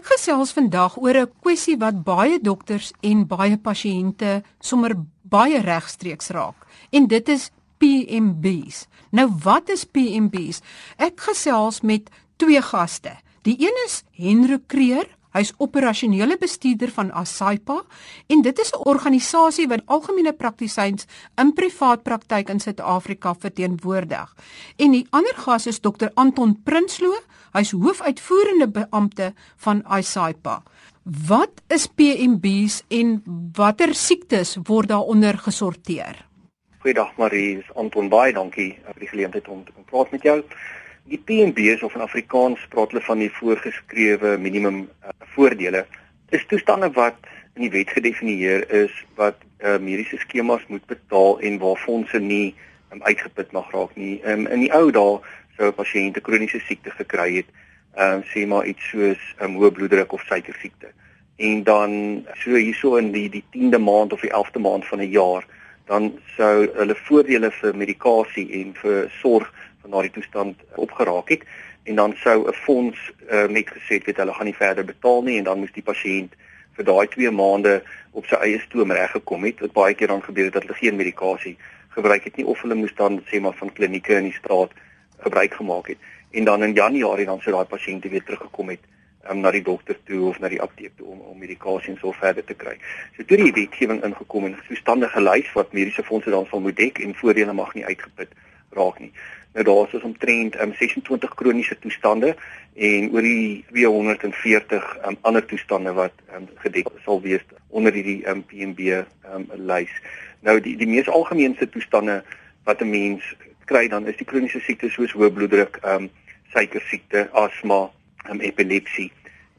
Ek gesels vandag oor 'n kwessie wat baie dokters en baie pasiënte sommer baie regstreeks raak. En dit is PMBs. Nou wat is PMBs? Ek gesels met twee gaste. Die een is Henry Kreer, Hy's operasionele bestuurder van Asaipa en dit is 'n organisasie wat algemene praktisyns in privaat praktyk in Suid-Afrika verteenwoordig. En die ander gas is Dr Anton Prinsloo. Hy's hoofuitvoerende beampte van Asaipa. Wat is PMBs en watter siektes word daaronder gesorteer? Goeiedag Marie, Anton baie dankie vir die geleentheid om te praat met jou. Die PMB's of in Afrikaans praat hulle van die voorgeskrewe minimum uh, voordele. Dis toestande wat in die wet gedefinieer is wat uh, mediese skemas moet betaal en waar fondse nie um, uitgeput mag raak nie. Um, in die ou dae sou 'n pasiënt 'n kroniese siekte gekry het, um, sê maar iets soos 'n um, hoë bloeddruk of suiker siekte. En dan so hierso in die die 10de maand of die 11de maand van 'n jaar, dan sou hulle voordele vir medikasie en vir sorg van daardie toestand opgeraak het en dan sou 'n fonds uh, net gesê het hulle gaan nie verder betaal nie en dan moes die pasiënt vir daai 2 maande op sy eie stoom reggekom het wat baie keer dan gebeur het dat hulle geen medikasie gebruik het nie of hulle moes dan sê maar van klinieke in die straat gebruik gemaak het en dan in Januarie dan sou daai pasiënte weer teruggekom het um, na die dokter toe of na die apteek toe om om medikasie en so verder te kry. So toe die wetgewing ingekom en sostandige lys wat mediese fondse dan sal moet dek en voordele mag nie uitgeput raak nie. Nou daar is omtrent um, 26 kroniese toestande en oor die 240 um, ander toestande wat um, gedek sal wees onder hierdie um, PMB um, lys. Nou die die mees algemeenste toestande wat 'n mens kry dan is die kroniese siektes soos hoë bloeddruk, um, suiker siekte, asma, um, epilepsie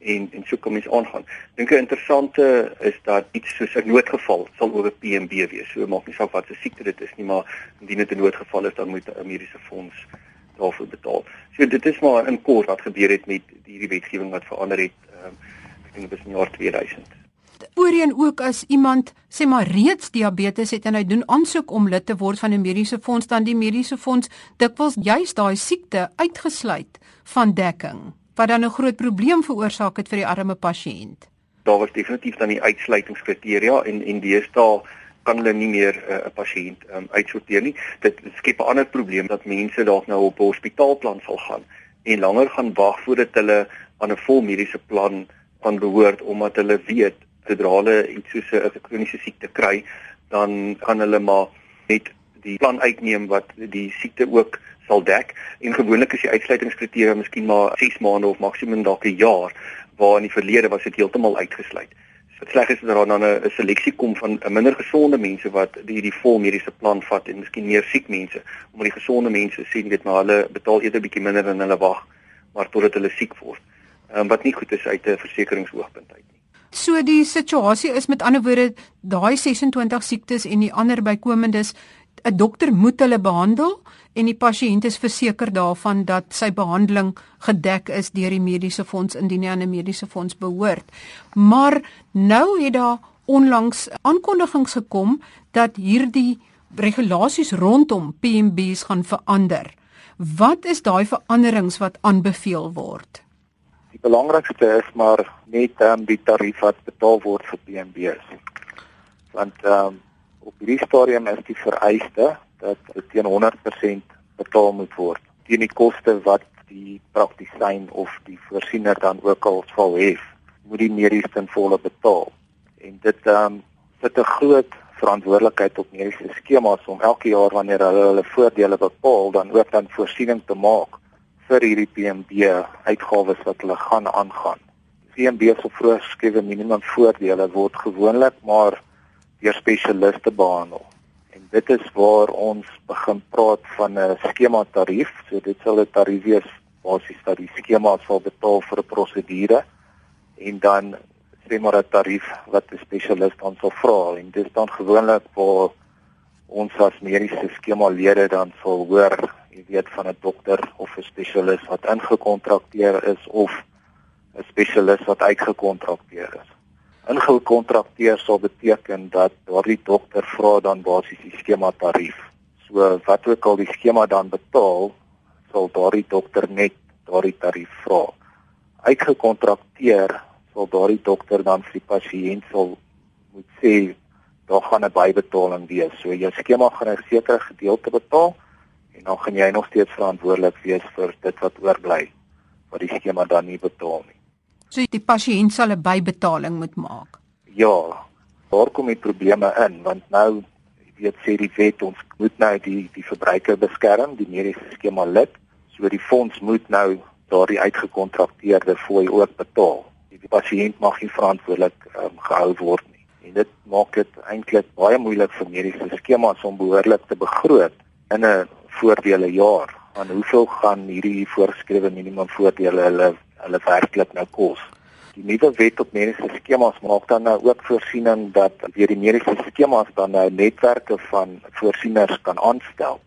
en en so kom ons aangaan. Dink 'n interessante is dat iets soos 'n noodgeval sal oor 'n PMB wees. So maak nie saak wat se siekte dit is nie, maar indien dit 'n noodgeval is, dan moet 'n mediese fonds daarvoor betaal. So dit is maar in kort wat gebeur het met hierdie wetgewing wat verander het um, ek dink dit is in jaar 2000. Voorheen ook as iemand sê maar reeds diabetes het en hy doen aansoek om lid te word van 'n mediese fonds dan die mediese fonds dikwels juist daai siekte uitgesluit van dekking wat dan 'n groot probleem veroorsaak het vir die arme pasiënt. Daar was definitief dan die uitsluitingskriteria en en deesdae kan hulle nie meer eh, 'n uh, pasiënt um, uitsorteer nie. Dit skep 'n ander probleem dat mense dalk nou op 'n hospitaalplan sal gaan en langer gaan wag voordat hulle aan 'n vol mediese plan kan behoort omdat hulle weet sodra hulle iets soos 'n kroniese siekte kry, dan kan hulle maar net die plan uitneem wat die siekte ook sal dek en gewoonlik is die uitsluitingskriteria miskien maar 6 maande of maksimum dalk 'n jaar waar in die verlede was dit heeltemal uitgesluit. Wat sleg is dat daar dan 'n seleksie kom van minder gesonde mense wat hierdie vol mediese plan vat en miskien meer siek mense omdat die gesonde mense sien dit maar hulle betaal eerder bietjie minder en hulle wag maar totdat hulle siek word. Um, wat nie goed is uit 'n versekeringsoogpunt uit nie. So die situasie is met ander woorde daai 26 siektes en die ander bykomendes 'n dokter moet hulle behandel en die pasiënt is verseker daarvan dat sy behandeling gedek is deur die mediese fonds indien hy aan 'n mediese fonds behoort. Maar nou het daar onlangs aankondigings gekom dat hierdie regulasies rondom PMB's gaan verander. Wat is daai veranderings wat aanbeveel word? Belangrikste is maar net um, die tarief wat betaal word vir PMB's. Want ehm um, op hierdie stadium is die vereiste dat teen 100% betaal moet word teen die koste wat die praktisyn of die voorsiener dan ook al sal hê moet die mediese ten volle betaal en dit ehm um, sit 'n groot verantwoordelikheid op mediese skemas om elke jaar wanneer hulle hulle voordele bepaal dan ook dan voorsiening te maak vir hierdie PMB uitgawes wat hulle gaan aangaan. PMB se voorgeskrewe minimum voordele word gewoonlik maar deur spesialiste behandel. En dit is waar ons begin praat van 'n skema tarief. So dit sal 'n tarief wees basies dat die skema sal betaal vir 'n prosedure en dan sê maar 'n tarief wat 'n spesialis dan sal vra en dit is dan gewoonlik waar ons as mediese skema lede dan sal hoor, jy weet van 'n dokter of 'n spesialis wat ingekontrakteer is of 'n spesialis wat uitgekontrakteer is ingekontrakteer sal beteken dat daardie dokter vra dan basies die skema tarief. So wat ook al die skema dan betaal, sal daardie dokter net daardie tarief vra. Uitgekontrakteer sal daardie dokter dan vir die pasiënt sal moet sê daar gaan 'n bybetaling wees. So jou skema gaan 'n sekere gedeelte betaal en dan gaan jy nog steeds verantwoordelik wees vir dit wat oorbly wat die skema dan nie betaal nie. So die pasiënt sal 'n bybetaling moet maak. Ja, daar kom die probleme in want nou weet sê die wet ons moet nou die die verbruiker beskerm, die mediese skema lid. So die fonds moet nou daardie uitgekontrakteerde fooi ook betaal. Die pasiënt mag nie verantwoordelik um, gehou word nie. En dit maak dit eintlik baie moeilik vir mediese skemas om behoorlik te begroot in 'n voordele jaar. Want hoeveel gaan hierdie voorgeskrewe minimum voordele hulle hulle werklik nou kos? Die nuwe wet op mediese skemas maak dan nou ook voorsiening dat weer die mediese skemas dan nou netwerke van voorsieners kan aanstel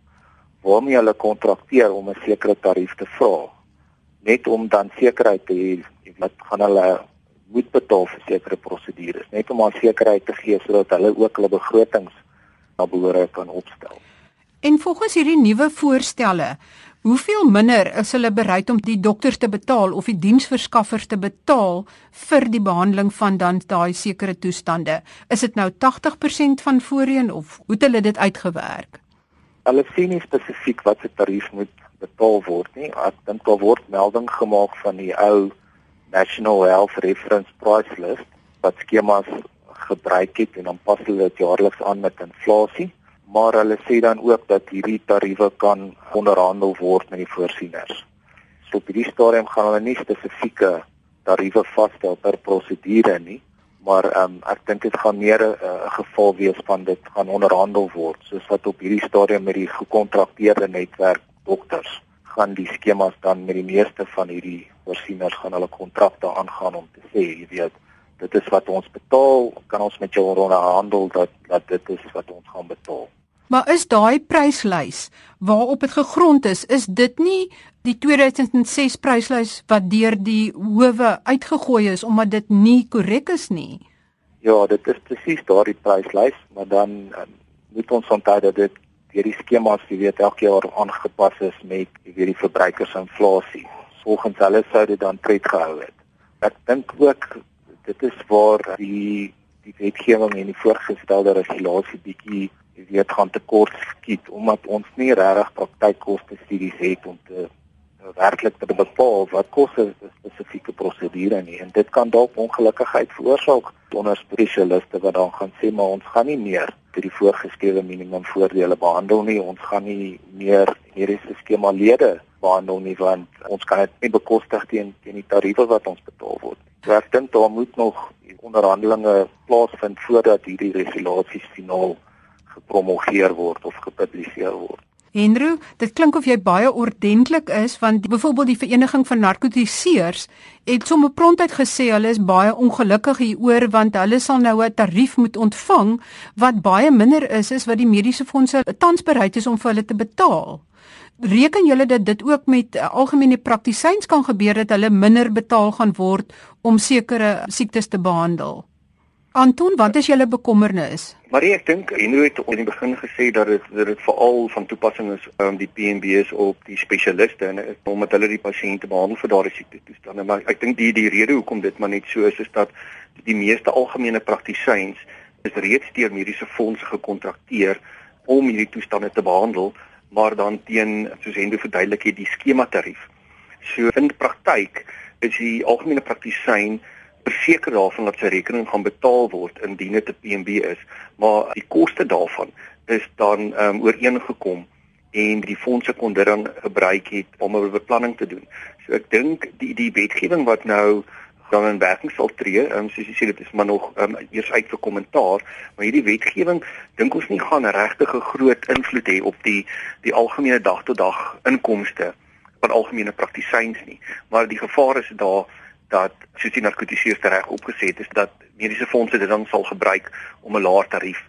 waarmee hulle kontrakteer om 'n sekere tarief te vra net om dan sekerheid te hê wat gaan hulle moet betaal vir sekere prosedures net om aan sekerheid te gee sodat hulle ook hulle begrotings na behoore kan opstel. En volgens hierdie nuwe voorstelle, hoeveel minder is hulle bereid om die dokters te betaal of die diensverskaffers te betaal vir die behandeling van dan daai sekere toestande? Is dit nou 80% van voorheen of hoe het hulle dit uitgewerk? Hulle sê nie spesifiek wat se tarief moet betaal word nie. Ek dink daar word melding gemaak van die ou National Health Reference Price List wat skemas gebruik het en dan pas hulle dit jaarliks aan met inflasie. Maar hulle sê dan ook dat hierdie tariewe kan onderhandel word met die voorsieners. So op hierdie stadium gaan hulle nie spesifieke tariewe vasstel per prosedure nie, maar um, ek dink dit gaan meer 'n uh, geval wees van dit gaan onderhandel word soos wat op hierdie stadium met die gekontrakteerde netwerk dokters gaan die skemas dan met die meeste van hierdie voorsieners gaan hulle kontrakte aangaan om te sê jy weet dit is wat ons betaal kan ons met jou onderhandel dat dat dit is wat ons gaan betaal Maar is daai pryslys waarop dit gegrond is is dit nie die 2006 pryslys wat deur die howe uitgegooi is omdat dit nie korrek is nie Ja dit is presies daardie pryslys maar dan um, moet ons onthou dat dit deur die skemas jy weet elke jaar aangepas is met weet die verbruikersinflasie. Volgens hulle sou dit dan tred gehou het. Ek dink ook dit is waar die die wetgewing en die voorgestelde regulasie bietjie weet gaan tekort skiet omdat ons nie regtig praktykkoste studies het om te werklik te bepaal wat kos 'n spesifieke prosedure nie. En dit kan dalk ongelukkigheid veroorsaak onder spesialiste wat dan gaan sê maar ons gaan nie meer vir die voorgeskrewe minimum voordele behandel nie. Ons gaan nie meer hierdie skema lede behandel nie want ons kan dit nie bekostig teen teen die tariewe wat ons betaal word so ek dink daar moet nog onderhandelinge plaasvind voordat hierdie regulasies finaal gepromulgeer word of gepubliseer word Henry, dit klink of jy baie ordentlik is want byvoorbeeld die vereniging van narkotiseers het sommer prontuit gesê hulle is baie ongelukkig hieroor want hulle sal nou 'n tarief moet ontvang wat baie minder is as wat die mediese fondse tans bereid is om vir hulle te betaal. Reken julle dat dit ook met algemene praktisyns kan gebeur dat hulle minder betaal gaan word om sekere siektes te behandel? Anton, wat is julle bekommernis? Marie, ek dink Heno het in die begin gesê dat dit dat dit veral van toepassing is om um, die PMB's op die spesialiste en omdat hulle die pasiënte behandel vir daardie siekte toestande. Maar ek dink die die rede hoekom dit maar net so is is dat die meeste algemene praktisyns is reeds deur mediese fondse gekontrakteer om hierdie toestande te behandel, maar dan teen soos Hendo verduidelik het die skema tarief. So in praktyk is die algemene praktisyn verseker daarvan dat sy rekening gaan betaal word indien dit 'n PMB is, maar die koste daarvan is dan um, ooreengekom en die fondse kon dit dan gebruik het om 'n beplanning te doen. So ek dink die die wetgewing wat nou dan in werking sal tree, ehm um, soos jy sê dit is maar nog ehm um, eers uit vir kommentaar, maar hierdie wetgewing dink ons nie gaan regtig 'n groot invloed hê op die die algemene dag tot dag inkomste van algemene praktisyns nie, maar die gevaar is daar dat soos die narkotiseers reg opgeset is dat mediese fondse dit dan sal gebruik om 'n laer tarief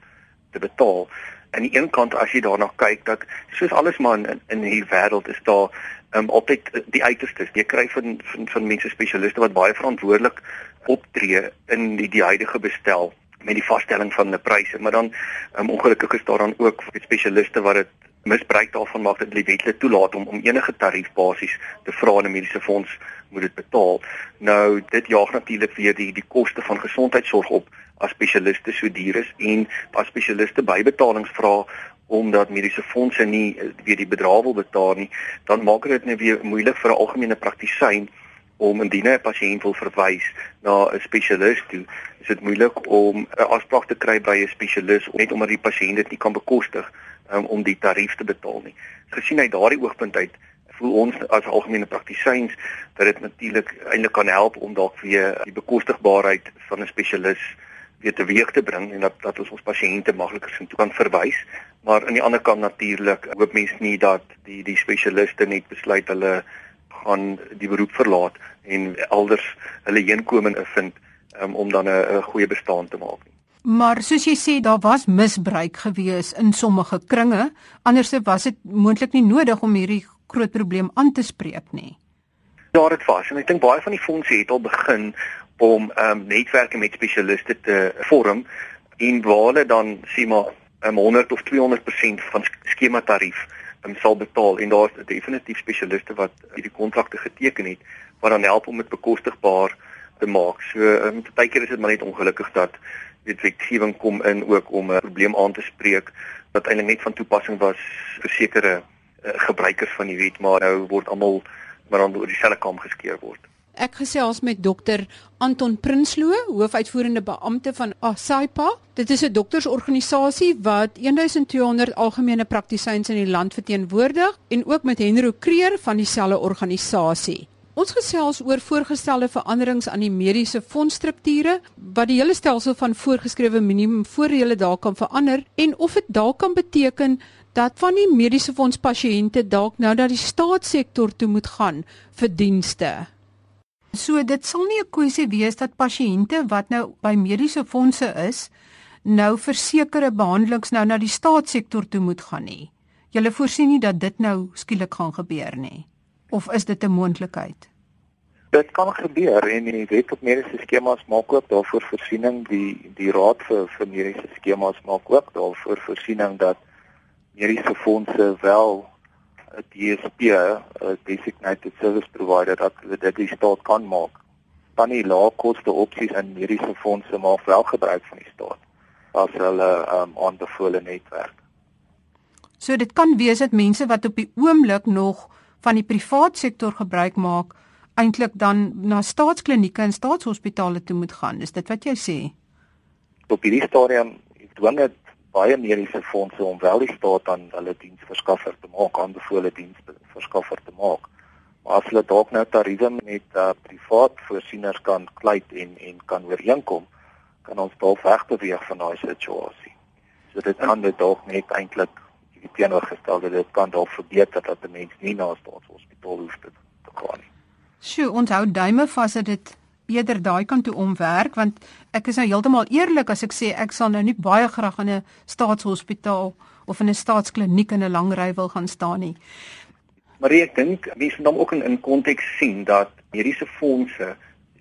te betaal. Aan die een kant as jy daarna kyk dat soos alles maar in in hierdie wêreld is daar um, altyd die uiterstes. Jy kry van van, van mense spesialiste wat baie verantwoordelik optree in die die huidige bestel met die vaststelling van die pryse, maar dan um, ongelukkig is daar dan ook spesialiste wat dit misbruik daarvan maak dat die wetlik toelaat om om enige tarief basies te vra aan 'n mediese fonds moet dit betaal. Nou dit jaag natuurlik weer die die koste van gesondheidsorg op as spesialiste so duur is en as spesialiste bybetalings vra omdat mediese fondse nie eh, weer die bedrag wil betaal nie, dan maak dit net weer moeilik vir 'n algemene praktisyn om indien 'n pasiënt wil verwys na 'n spesialis toe, is dit moeilik om 'n afspraak te kry by 'n spesialis net omdat die pasiënt dit nie kan bekostig um, om die tarief te betaal nie. Gesien uit daardie oogpunt uit voel ons as algemene praktisyns dat dit natuurlik eintlik kan help om dalk weer die bekostigbaarheid van 'n spesialis weer teweeg te bring en dat dat ons ons pasiënte makliker sien toe kan verwys. Maar aan die ander kant natuurlik hoop mense nie dat die die spesialiste net besluit hulle gaan die beroep verlaat en elders hulle heenkoming vind um, om dan 'n goeie bestaan te maak. Maar soos jy sê, daar was misbruik gewees in sommige kringe. Anderste was dit moontlik nie nodig om hierdie groot probleem aan te spreek nie. Ja, dit was en ek dink baie van die fondse het al begin om ehm um, netwerke met spesialiste te vorm en waar hulle dan sê maar um, 100 of 200% van skema tarief um, sal betaal en daar's definitief spesialiste wat hierdie kontrakte geteken het wat dan help om dit bekostigbaar te maak. So ehm um, baie keer is dit maar net ongelukkig dat weet wetgewing kom in ook om 'n probleem aan te spreek wat eintlik net van toepassing was vir sekere uh, gebruikers van die wet maar nou word almal maar dan oor dieselfde kam geskeer word. Ek gesels met dokter Anton Prinsloo, hoofuitvoerende beampte van ASAIPA. Dit is 'n doktersorganisasie wat 1200 algemene praktisyns in die land verteenwoordig en ook met Henro Kreer van dieselfde organisasie. Ons gesels oor voorgestelde veranderings aan die mediese fondsstrukture wat die hele stelsel van voorgeskrewe minimum voordele dalk kan verander en of dit dalk kan beteken dat van die mediese fonds pasiënte dalk nou na die staatssektor toe moet gaan vir dienste. So dit sal nie 'n kwessie wees dat pasiënte wat nou by mediese fondse is nou vir sekere behandelings nou na die staatssektor toe moet gaan nie. Julle voorsien nie dat dit nou skielik gaan gebeur nie of is dit 'n moontlikheid? Dit kan gebeur en die wet op mediese skemas maak ook daarvoor voorsiening die die raad vir vir mediese skemas maak ook daarvoor voorsiening dat mediese fondse wel 'n DSP, 'n designated service provider dat hulle dit die staat kan maak. Dan die laagkoste opsies in mediese fondse maak wel gebruik van die staat as hulle um, aanbevole netwerk. So dit kan wees dat mense wat op die oomblik nog van die privaat sektor gebruik maak eintlik dan na staatsklinieke en staatshospitale toe moet gaan. Is dit wat jy sê? Op hierdie stadium dwing dit baie mediese fondse om wel die staat aan hulle diensverskaffer te maak, aanbevole diensverskaffer te maak. Maar as hulle dalk nou tariewe met uh, privaat voorsieners kan kluit en en kan ooreenkom, kan ons dalk wegbeweeg van daai situasie. So dit kan dit dalk net eintlik die teenoorgestelde dit kan dalk verbeter dat 'n mens nie na 'n staatshospitaal hoef te, te gaan nie. Sjoe, onthou duime vas dat dit eerder daai kant toe omwerk want ek is nou heeltemal eerlik as ek sê ek sal nou nie baie graag in 'n staatshospitaal of in 'n staatskliniek in 'n lang ry wil gaan staan nie. Maar ek dink mense moet ook in in konteks sien dat mediese fondse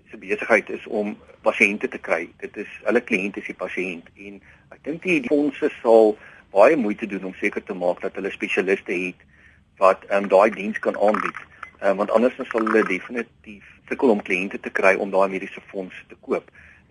se besigheid is om pasiënte te kry. Dit is hulle kliënt is die pasiënt en ek dink die fondse sal baie moeite doen om seker te maak dat hulle spesialiste het wat ehm um, daai diens kan aanbied. Um, want anders sal hulle definitief sukkel om kliënte te kry om daai mediese fonds te koop.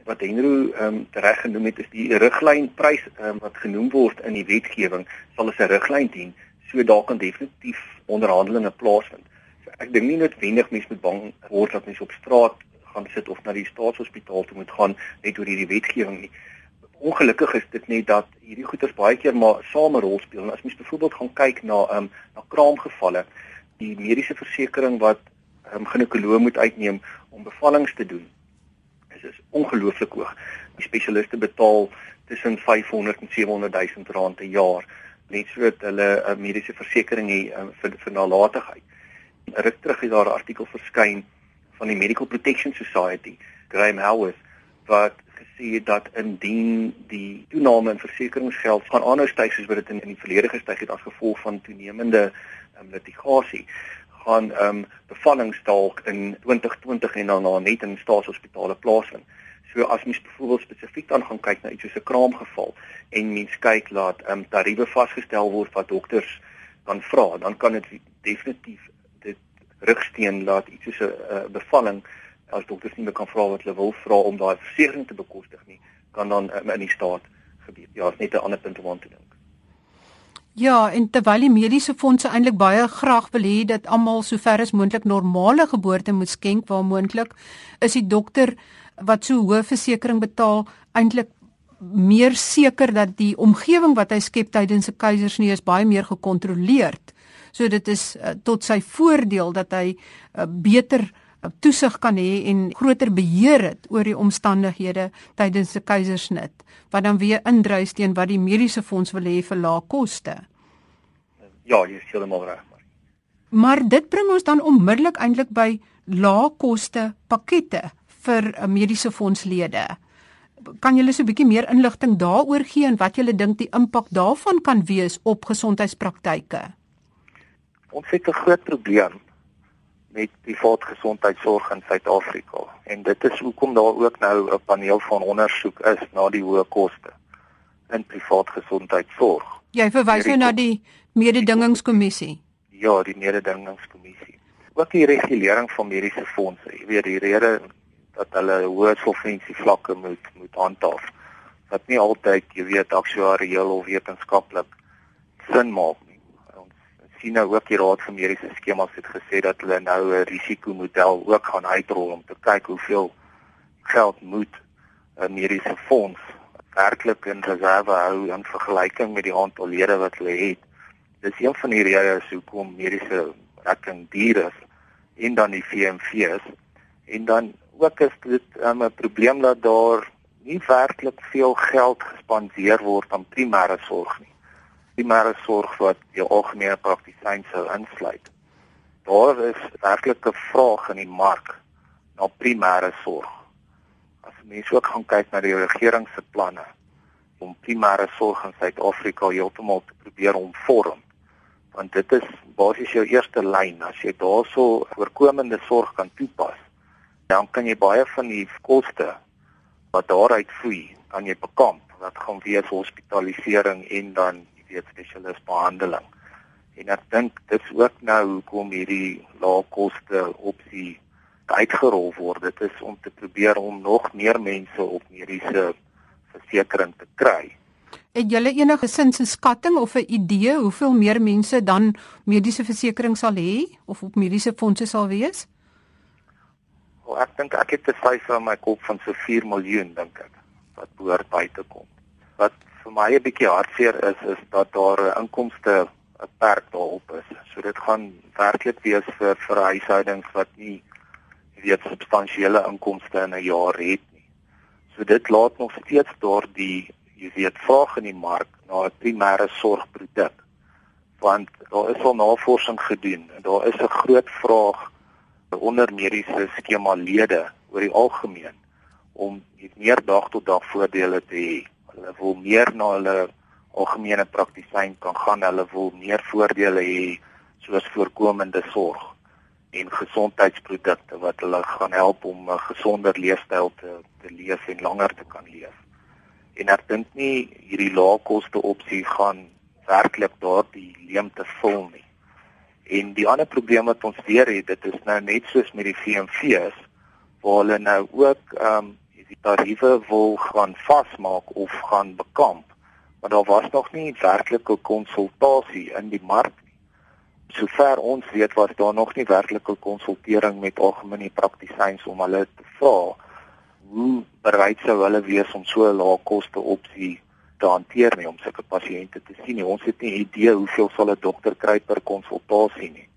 Wat Henro ehm um, reg genoem het is die riglynprys ehm um, wat genoem word in die wetgewing sal as 'n riglyn dien. So daar kan definitief onderhandelinge plaasvind. So ek dink nie noodwendig mense moet bang word dat mense op straat gaan sit of na die staatshospitaal toe moet gaan net oor hierdie wetgewing nie ongelukkig is dit net dat hierdie goeters baie keer maar same rol speel. En as mens byvoorbeeld gaan kyk na ehm um, na kraamgevalle, die mediese versekerings wat ehm um, ginekoloog moet uitneem om bevallings te doen, is is ongelooflik hoog. Die spesialiste betaal tussen 500 en 700 000 rand per jaar net sodat hulle 'n mediese versekerings het uh, vir vir nalatigheid. Ruk terug het daar 'n artikel verskyn van die Medical Protection Society, Graham Howarth, wat gesê dat indien die toename in versekeringsgeld gaan aanhou styg soos wat dit in, in die verlede gestyg het as gevolg van toenemende um, litigasie gaan ehm um, bevallings dalk in 2020 en daarna net in staatshospitale plaasvind. So as mens byvoorbeeld spesifiek dan gaan kyk na iets soos 'n kraamgeval en mens kyk laat ehm um, tariewe vasgestel word wat dokters kan vra, dan kan dit definitief dit rugsteen laat iets soos 'n uh, bevalling as dokters nie meer kan vra wat hulle wil vra om daai versekering te bekostig nie, kan dan uh, in die staat gebeur. Ja, is net 'n ander punt om aan te dink. Ja, en terwyl die mediese fondse eintlik baie graag wil hê dat almal sover as moontlik normale geboorte moet skenk waar moontlik, is die dokter wat so hoë versekerings betaal eintlik meer seker dat die omgewing wat hy skep tydens 'n keisersnee is baie meer gekontroleerd. So dit is uh, tot sy voordeel dat hy uh, beter uh, toesig kan hê en groter beheer het oor die omstandighede tydens 'n keisersnit wat dan weer indruis teen wat die mediese fonds wil hê vir lae koste. Ja, jy is heeltemal reg. Maar dit bring ons dan onmiddellik eintlik by lae koste pakkette vir uh, mediese fondslede kan julle so 'n bietjie meer inligting daaroor gee en wat julle dink die impak daarvan kan wees op gesondheidspraktyke? Ons het 'n groot probleem met privaat gesondheidsorg in Suid-Afrika en dit is hoekom daar ook nou 'n paneel van ondersoek is na die hoë koste in privaat gesondheidsorg. Jy verwys nou na die mededingingskommissie. Ja, die mededingingskommissie. Ook die regulering van mediese fondse. Jy weet die rede dat hulle hoë solvensie vlakke moet moet handhaaf wat nie altyd jy weet aktuarieel of wetenskaplik sin maak nou ook die raad van mediese skemas het gesê dat hulle nou 'n risikomodel ook gaan uitrol om te kyk hoeveel geld moet 'n mediese fonds werklik in reserve hou in vergelyking met die aantal lede wat hulle het. Dis een van die redes hoekom mediese rekking duur is en dan die VMV's en dan ook is dit um, 'n probleem dat daar nie werklik veel geld gespandeer word aan primêre sorg nie. Primêre sorg wat die algemene praktisyn sou insluit. Daar is werklik 'n vraag in die mark na primêre sorg. As mense ook gaan kyk na die regering se planne om primêre sorg in Suid-Afrika heeltemal te probeer omvorm, want dit is basies jou eerste lyn as jy daarso voorkomende sorg kan toepas dan kan jy baie van die koste wat daaruit vloei aan jy bekamp wat gaan wees hospitalisering en dan weet spesialis behandeling. En ek dink dit is ook nou hoekom hierdie lae koste opsie uitgerol word. Dit is om te probeer om nog meer mense op mediese versekerings te kry. Het julle enige sinse skatting of 'n idee hoeveel meer mense dan mediese versekerings sal hê of op mediese fondse sal wees? Well, ek dink ek het 'n syfer in my kop van so 4 miljoen dink ek wat behoort by te kom. Wat vir my 'n bietjie hartseer is is dat daar 'n inkomste 'n perk daarop is. So dit gaan werklik wees vir vir huishoudings wat nie weet substansiële inkomste in 'n jaar het nie. So dit laat nog steeds daardie jy weet vraag in die mark na 'n primêre sorgproduk. Want daar is al navorsing gedoen en daar is 'n groot vraag onder mediese skema lede oor die algemeen om meer dag tot dag voordele te hê. Hulle wil meer na hulle algemene praktisyn kan gaan. Hulle wil meer voordele hê soos voorkomende sorg en gesondheidsprodukte wat hulle gaan help om 'n gesonder leefstyl te te leef en langer te kan leef. En ek dink nie hierdie lae koste opsie gaan werklik daardie leemte vul nie. En die ander probleem wat ons weer het, dit is nou net soos met die VMV's waar hulle nou ook ehm um, die tariewe wil gaan vasmaak of gaan bekamp. Maar daar was nog nie werklike konsultasie in die mark nie. Sover ons weet was daar nog nie werklike konsultering met algemene praktisyns om hulle te vra hoe bereid sou hulle wees om so 'n lae koste opsie te hanteer nie om sulke pasiënte te sien nie. Ons het nie idee hoeveel sal 'n dokter kry per konsultasie nie.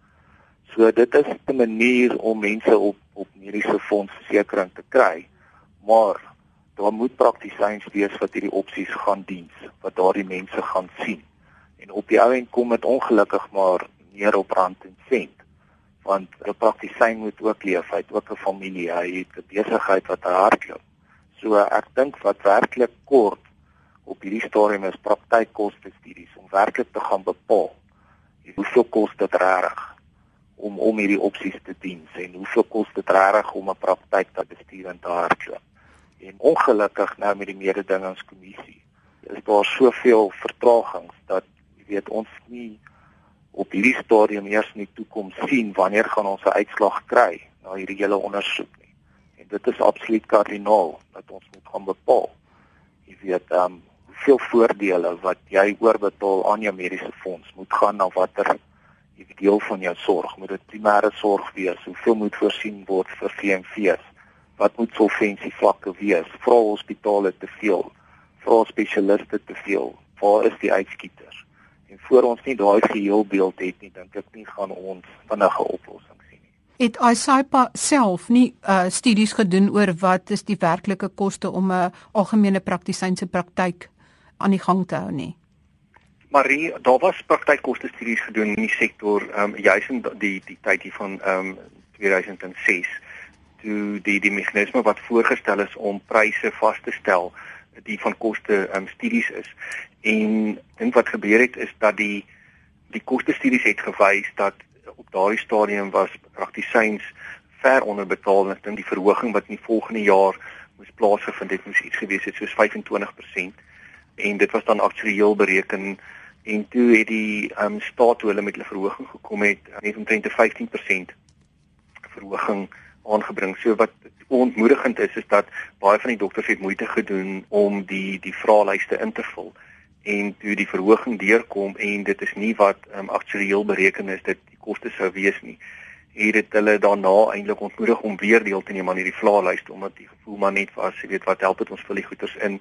So dit is 'n manier om mense op op mediese fondsversekering te kry. Maar daar moet praktisyns wees wat hierdie opsies gaan dien, wat daardie mense gaan sien. En op die ou end kom dit ongelukkig maar neer op rand en sent want 'n praktisyn moet ook leef, hy het ook 'n familie, hy het 'n besigheid wat hardloop. So ek dink wat werklik kort op hierdie stadium is praktykkoste studies om werklik te gaan bepaal hoeveel kos dit reg om om hierdie opsies te dien en hoeveel kos dit reg om 'n praktyk te bestuur en te hardloop. En ongelukkig nou met die mededingingskommissie is daar soveel vertragings dat jy weet ons nie op hierdie stadium eers in die toekoms sien wanneer gaan ons 'n uitslag kry na hierdie hele ondersoek nie. En dit is absoluut kardinaal dat ons moet gaan bepaal. Jy weet, ehm um, hoeveel voordele wat jy oorbetaal aan jou mediese fonds moet gaan na watter jy deel van jou sorg, moet dit primêre sorg wees, hoeveel moet voorsien word vir VMV's? Wat moet solvensie vlakke wees? Vra hospitale te veel? Vra spesialiste te veel? Waar is die uitskieters? En voor ons nie daai geheelbeeld het nie, dink ek nie gaan ons vinnige oplossings sien nie. Het ISAPA self nie uh studies gedoen oor wat is die werklike koste om 'n algemene praktisyn se praktyk aan die gang te hou nie? Marie, daar was praktykkoste studies gedoen in die sektor, ehm um, juis in die die tyd hier van ehm um, 2006 toe die die meganisme wat voorgestel is om pryse vas te stel die van koste um, studies is. En dink wat gebeur het is dat die die koste studies het gewys dat op daardie stadium was praktisyns ver onderbetaal en ek dink die verhoging wat in die volgende jaar moes plaasgevind het moes iets gewees het soos 25% en dit was dan aktueel bereken en toe het die um, staat toe hulle met hulle verhoging gekom het net omtrent 'n 15% verhoging aangebring. So wat ontmoedigend is is dat baie van die dokters het moeite gedoen om die die vraelyste in te vul en toe die verhoging deurkom en dit is nie wat um, aktueel bereken is dit die koste sou wees nie het dit hulle daarna eintlik ontmoedig om weer deel te neem aan hierdie vraelyste omdat die gevoel maar net was jy weet wat help dit ons vir die goeders in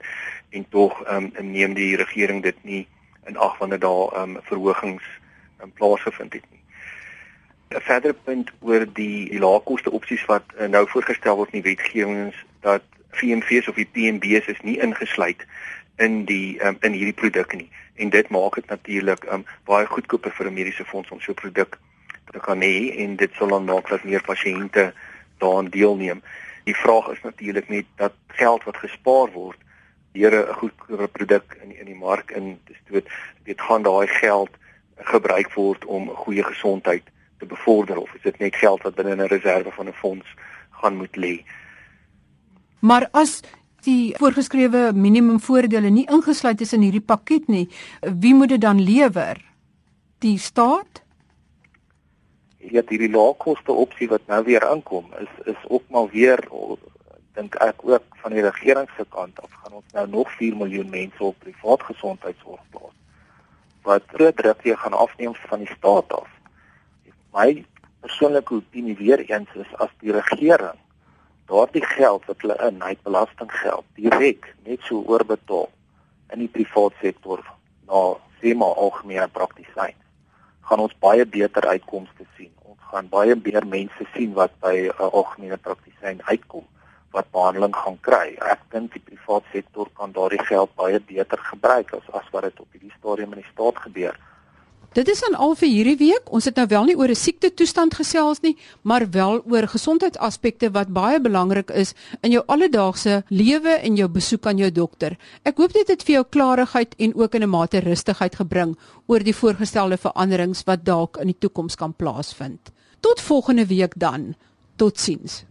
en tog ehm um, neem die regering dit nie in ag wanneer daar ehm um, verhogings in plaas gevind het nie. 'n Verdere punt oor die, die laagkoste opsies wat uh, nou voorgestel word in die wetgewings dat VMV's of die PMB's is nie ingesluit in die um, in hierdie produk nie en dit maak dit natuurlik um, baie goedkoper vir 'n mediese fonds om so 'n produk te kan hê en dit sal dan maak dat meer pasiënte daaraan deelneem. Die vraag is natuurlik net dat geld wat gespaar word deur 'n goedkoper produk in in die mark in te stoot, dit gaan daai geld gebruik word om goeie gesondheid te bevorder of is dit net geld wat binne 'n reserve van 'n fonds gaan moet lê? Maar as die voorgeskrewe minimum voordele nie ingesluit is in hierdie pakket nie, wie moet dit dan lewer? Die staat? Ja, hierdie laagkoste opsie wat nou weer aankom, is is ook maar weer dink ek ook van die regering se kant af gaan ons nou nog 4 miljoen mense op privaat gesondheidsorg plaas wat groot druk weer gaan afneem van die staat af. My persoonlike opinie weer eens is as die regering daardie geld wat hulle in, hy belastinggeld direk net so oorbetaal in die privaat sektor na sema algemene praktisyn gaan ons baie beter uitkomste sien. Ons gaan baie meer mense sien wat by 'n uh, algemene praktisyn uitkom wat behandeling gaan kry. Ek dink die private sektor kan daardie geld baie beter gebruik as as wat dit op hierdie stadium in die staat gebeur. Dit is dan al vir hierdie week. Ons het nou wel nie oor 'n siekte toestand gesels nie, maar wel oor gesondheidsaspekte wat baie belangrik is in jou alledaagse lewe en jou besoek aan jou dokter. Ek hoop dit het vir jou klarigheid en ook in 'n mate rustigheid gebring oor die voorgestelde veranderings wat dalk in die toekoms kan plaasvind. Tot volgende week dan. Totsiens.